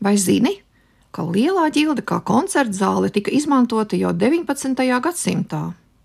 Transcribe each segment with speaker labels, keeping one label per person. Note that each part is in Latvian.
Speaker 1: Vai zini, ka lielā ģilde kā koncerta zāle tika izmantota jau 19. gadsimtā?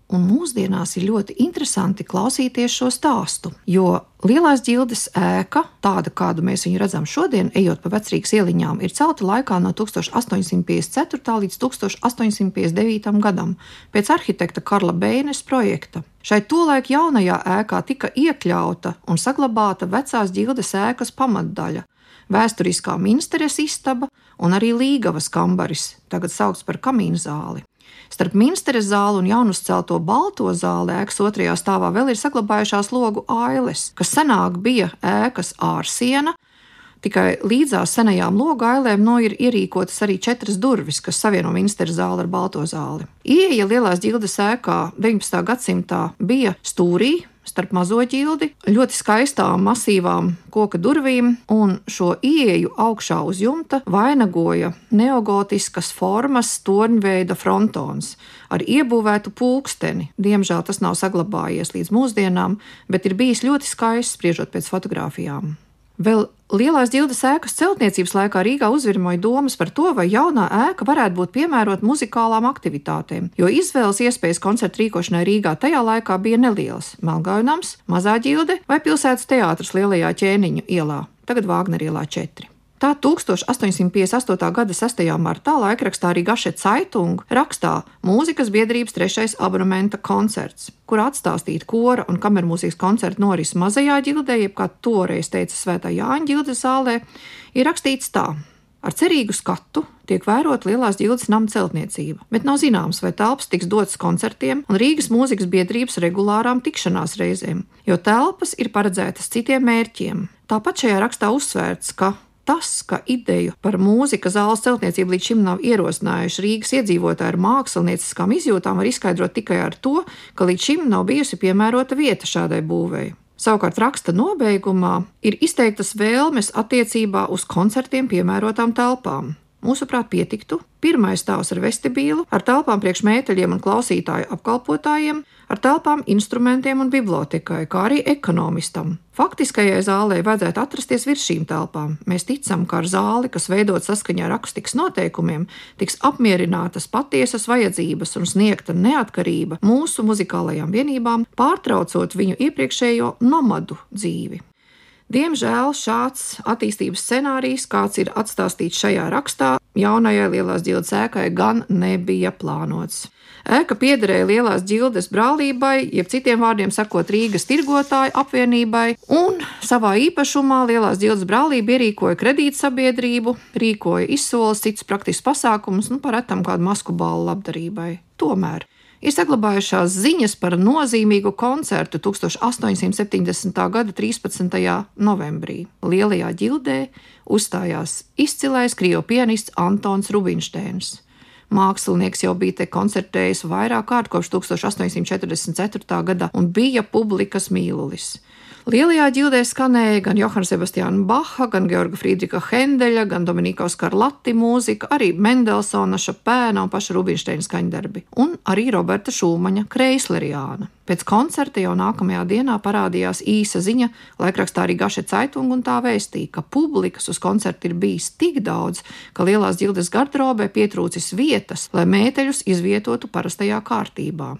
Speaker 1: Un mūsdienās ir ļoti interesanti klausīties šo stāstu, jo lielās ģildes ēka, tāda kādu mēs viņu redzam šodien, ejot pa vecrīgas ieliņām, ir celta laikā no 1854. līdz 1859. gadam pēc arhitekta Karla Bēnes projekta. Šai tolaik jaunajā ēkā tika iekļauta un saglabāta vecās ģildes ēkas pamatdaļa, vēsturiskā ministres istaba un arī Līgavas kambaris, tagad saukts par kamīnu zāli. Starp Minsteres zāli un jaunuzcelto balto zāli ēkas otrajā stāvā vēl ir saglabājušās logu ailes, kas senāk bija ēkas ārsiena. Tikai līdzās senajām logu ailēm no ir ierīkotas arī četras durvis, kas savieno Minsteres zāli ar balto zāli. Ieja lielās ģildes ēkā 19. gadsimtā bija stūrī, starp mazo ģildi, ļoti skaistām, masīvām koka durvīm, un šo ieeju augšā uz jumta vainagoja neogotiskas formas torņveida frontons ar iebūvētu pulksteni. Diemžēl tas nav saglabājies līdz mūsdienām, bet ir bijis ļoti skaists, spriežot pēc fotografijām. Vēl lielās ģildes ēkas celtniecības laikā Rīgā uzvirmoja domas par to, vai jaunā ēka varētu būt piemērota muzikālām aktivitātēm, jo izvēles iespējas koncertu rīkošanai Rīgā tajā laikā bija nelielas - Melngaunams, Mazā ģilde vai pilsētas teātris Lielajā ķēniņu ielā, tagad Vāgner ielā 4. Tā 1858. gada 6. martā laikrakstā Rigaše Caitung rakstā mūzikas biedrības trešais abonementa koncerts, kur atstāstīta kora un kamermūzikas koncerta noris mazajā ģildē, jeb kā toreiz teica Svētā Jāņa ģildes zālē, ir rakstīts tā. Ar cerīgu skatu tiek vērota lielās ģildes nama celtniecība, bet nav zināms, vai telpas tiks dotas koncertiem un Rīgas mūzikas biedrības regulārām tikšanās reizēm, jo telpas ir paredzētas citiem mērķiem. Tāpat šajā rakstā uzsvērts, ka tas, ka ideju par mūzikas zāles celtniecību līdz šim nav ierosinājuši Rīgas iedzīvotāji ar mākslinieckām izjūtām, var izskaidrot tikai ar to, ka līdz šim nav bijusi piemērota vieta šādai būvēi. Savukārt raksta nobeigumā ir izteiktas vēlmes attiecībā uz koncertiem piemērotām telpām. Mūsuprāt, pietiktu pirmais stāvs ar vestibīlu, ar telpām priekš mēteļiem un klausītāju apkalpotājiem, ar telpām, instrumentiem un bibliotekai, kā arī ekonomistam. Faktiskajai zālē vajadzētu atrasties virs šīm telpām. Mēs ticam, ka ar zāli, kas veidot saskaņā ar akustikas noteikumiem, tiks apmierinātas patiesas vajadzības un sniegta neatkarība mūsu muzikālajām vienībām, pārtraucot viņu iepriekšējo nomadu dzīvi. Diemžēl šāds attīstības scenārijs, kāds ir atstāstīts šajā rakstā, jaunajai lielās ģildes ēkai gan nebija plānots. Ēka piederēja lielās ģildes brālībai, jeb citiem vārdiem sakot, Rīgas tirgotāju apvienībai, un savā īpašumā lielās ģildes brālība ierīkoja kredītsabiedrību, rīkoja izsoles, citus praktiskus pasākumus, nu, paretam kādu masku balvu labdarībai. Tomēr ir saglabājušās ziņas par nozīmīgu koncertu 1870. gada 13. novembrī. Lielajā ģildē uzstājās izcilais krievu pianists Antons Rubinsteins. Mākslinieks jau bija te koncertējis vairāk kārt kopš 1844. gada un bija publikas mīlulis. Lielajā ģildē skanēja gan Johana Sebastiāna Baha, gan Georga Friedricha Hendeļa, gan Dominika Skarlatti mūzika, arī Mendelsona, Šapēna un paša Rubinsteina skaņdarbi, un arī Roberta Šūmaņa Kreisleriāna. Pēc koncerta jau nākamajā dienā parādījās īsa ziņa laikrakstā arī Gaša Caitung, un tā vēstīja, ka publikas uz koncertu ir bijis tik daudz, ka lielās ģildes gardrobē pietrūcis vietas, lai mēteļus izvietotu parastajā kārtībā.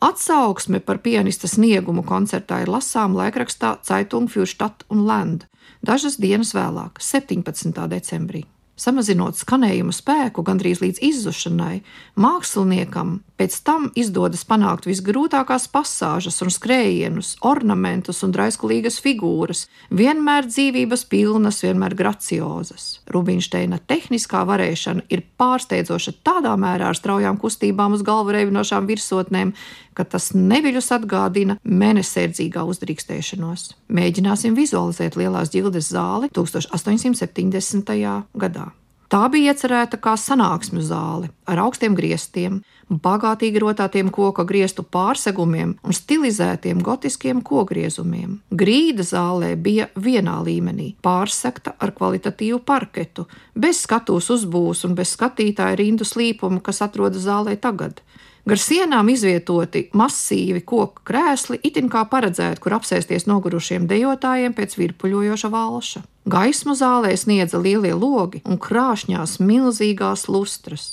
Speaker 1: Atsauksme par pianista sniegumu koncertā ir lasām laikrakstā Zeitung für Stadt un Land dažas dienas vēlāk, 17. decembrī. Samazinot skanējuma spēku gandrīz līdz izzušanai, māksliniekam pēc tam izdodas panākt visgrūtākās pasāžas un skrējienus, ornamentus un draiskulīgas figūras, vienmēr dzīvības pilnas, vienmēr graciozas. Rubinsteina tehniskā varēšana ir pārsteidzoša tādā mērā ar straujām kustībām uz galvu reivinošām virsotnēm, ka tas neviļus atgādina mēnesērdzīgā uzdrīkstēšanos. Mēģināsim vizualizēt lielās ģildes zāli 1870. gadā. Tā bija iecerēta kā sanāksmju zāle ar augstiem griestiem, bagātīgi rotātiem koka griestu pārsegumiem un stilizētiem gotiskiem kogriezumiem. Grīda zālē bija vienā līmenī, pārsegta ar kvalitatīvu parketu, bez skatuves uzbūves un bez skatītāja rindu slīpuma, kas atrodas zālē tagad. Gar sienām izvietoti masīvi koku krēsli, itin kā paredzēt, kur apsēsties nogurušiem dejotājiem pēc virpuļojoša valša. Gaismu zālē sniedza lielie logi un krāšņās milzīgās lustras.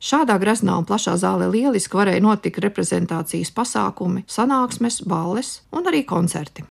Speaker 1: Šādā greznā un plašā zālē lieliski varēja notikt reprezentācijas pasākumi, sanāksmes, balles un arī koncerti.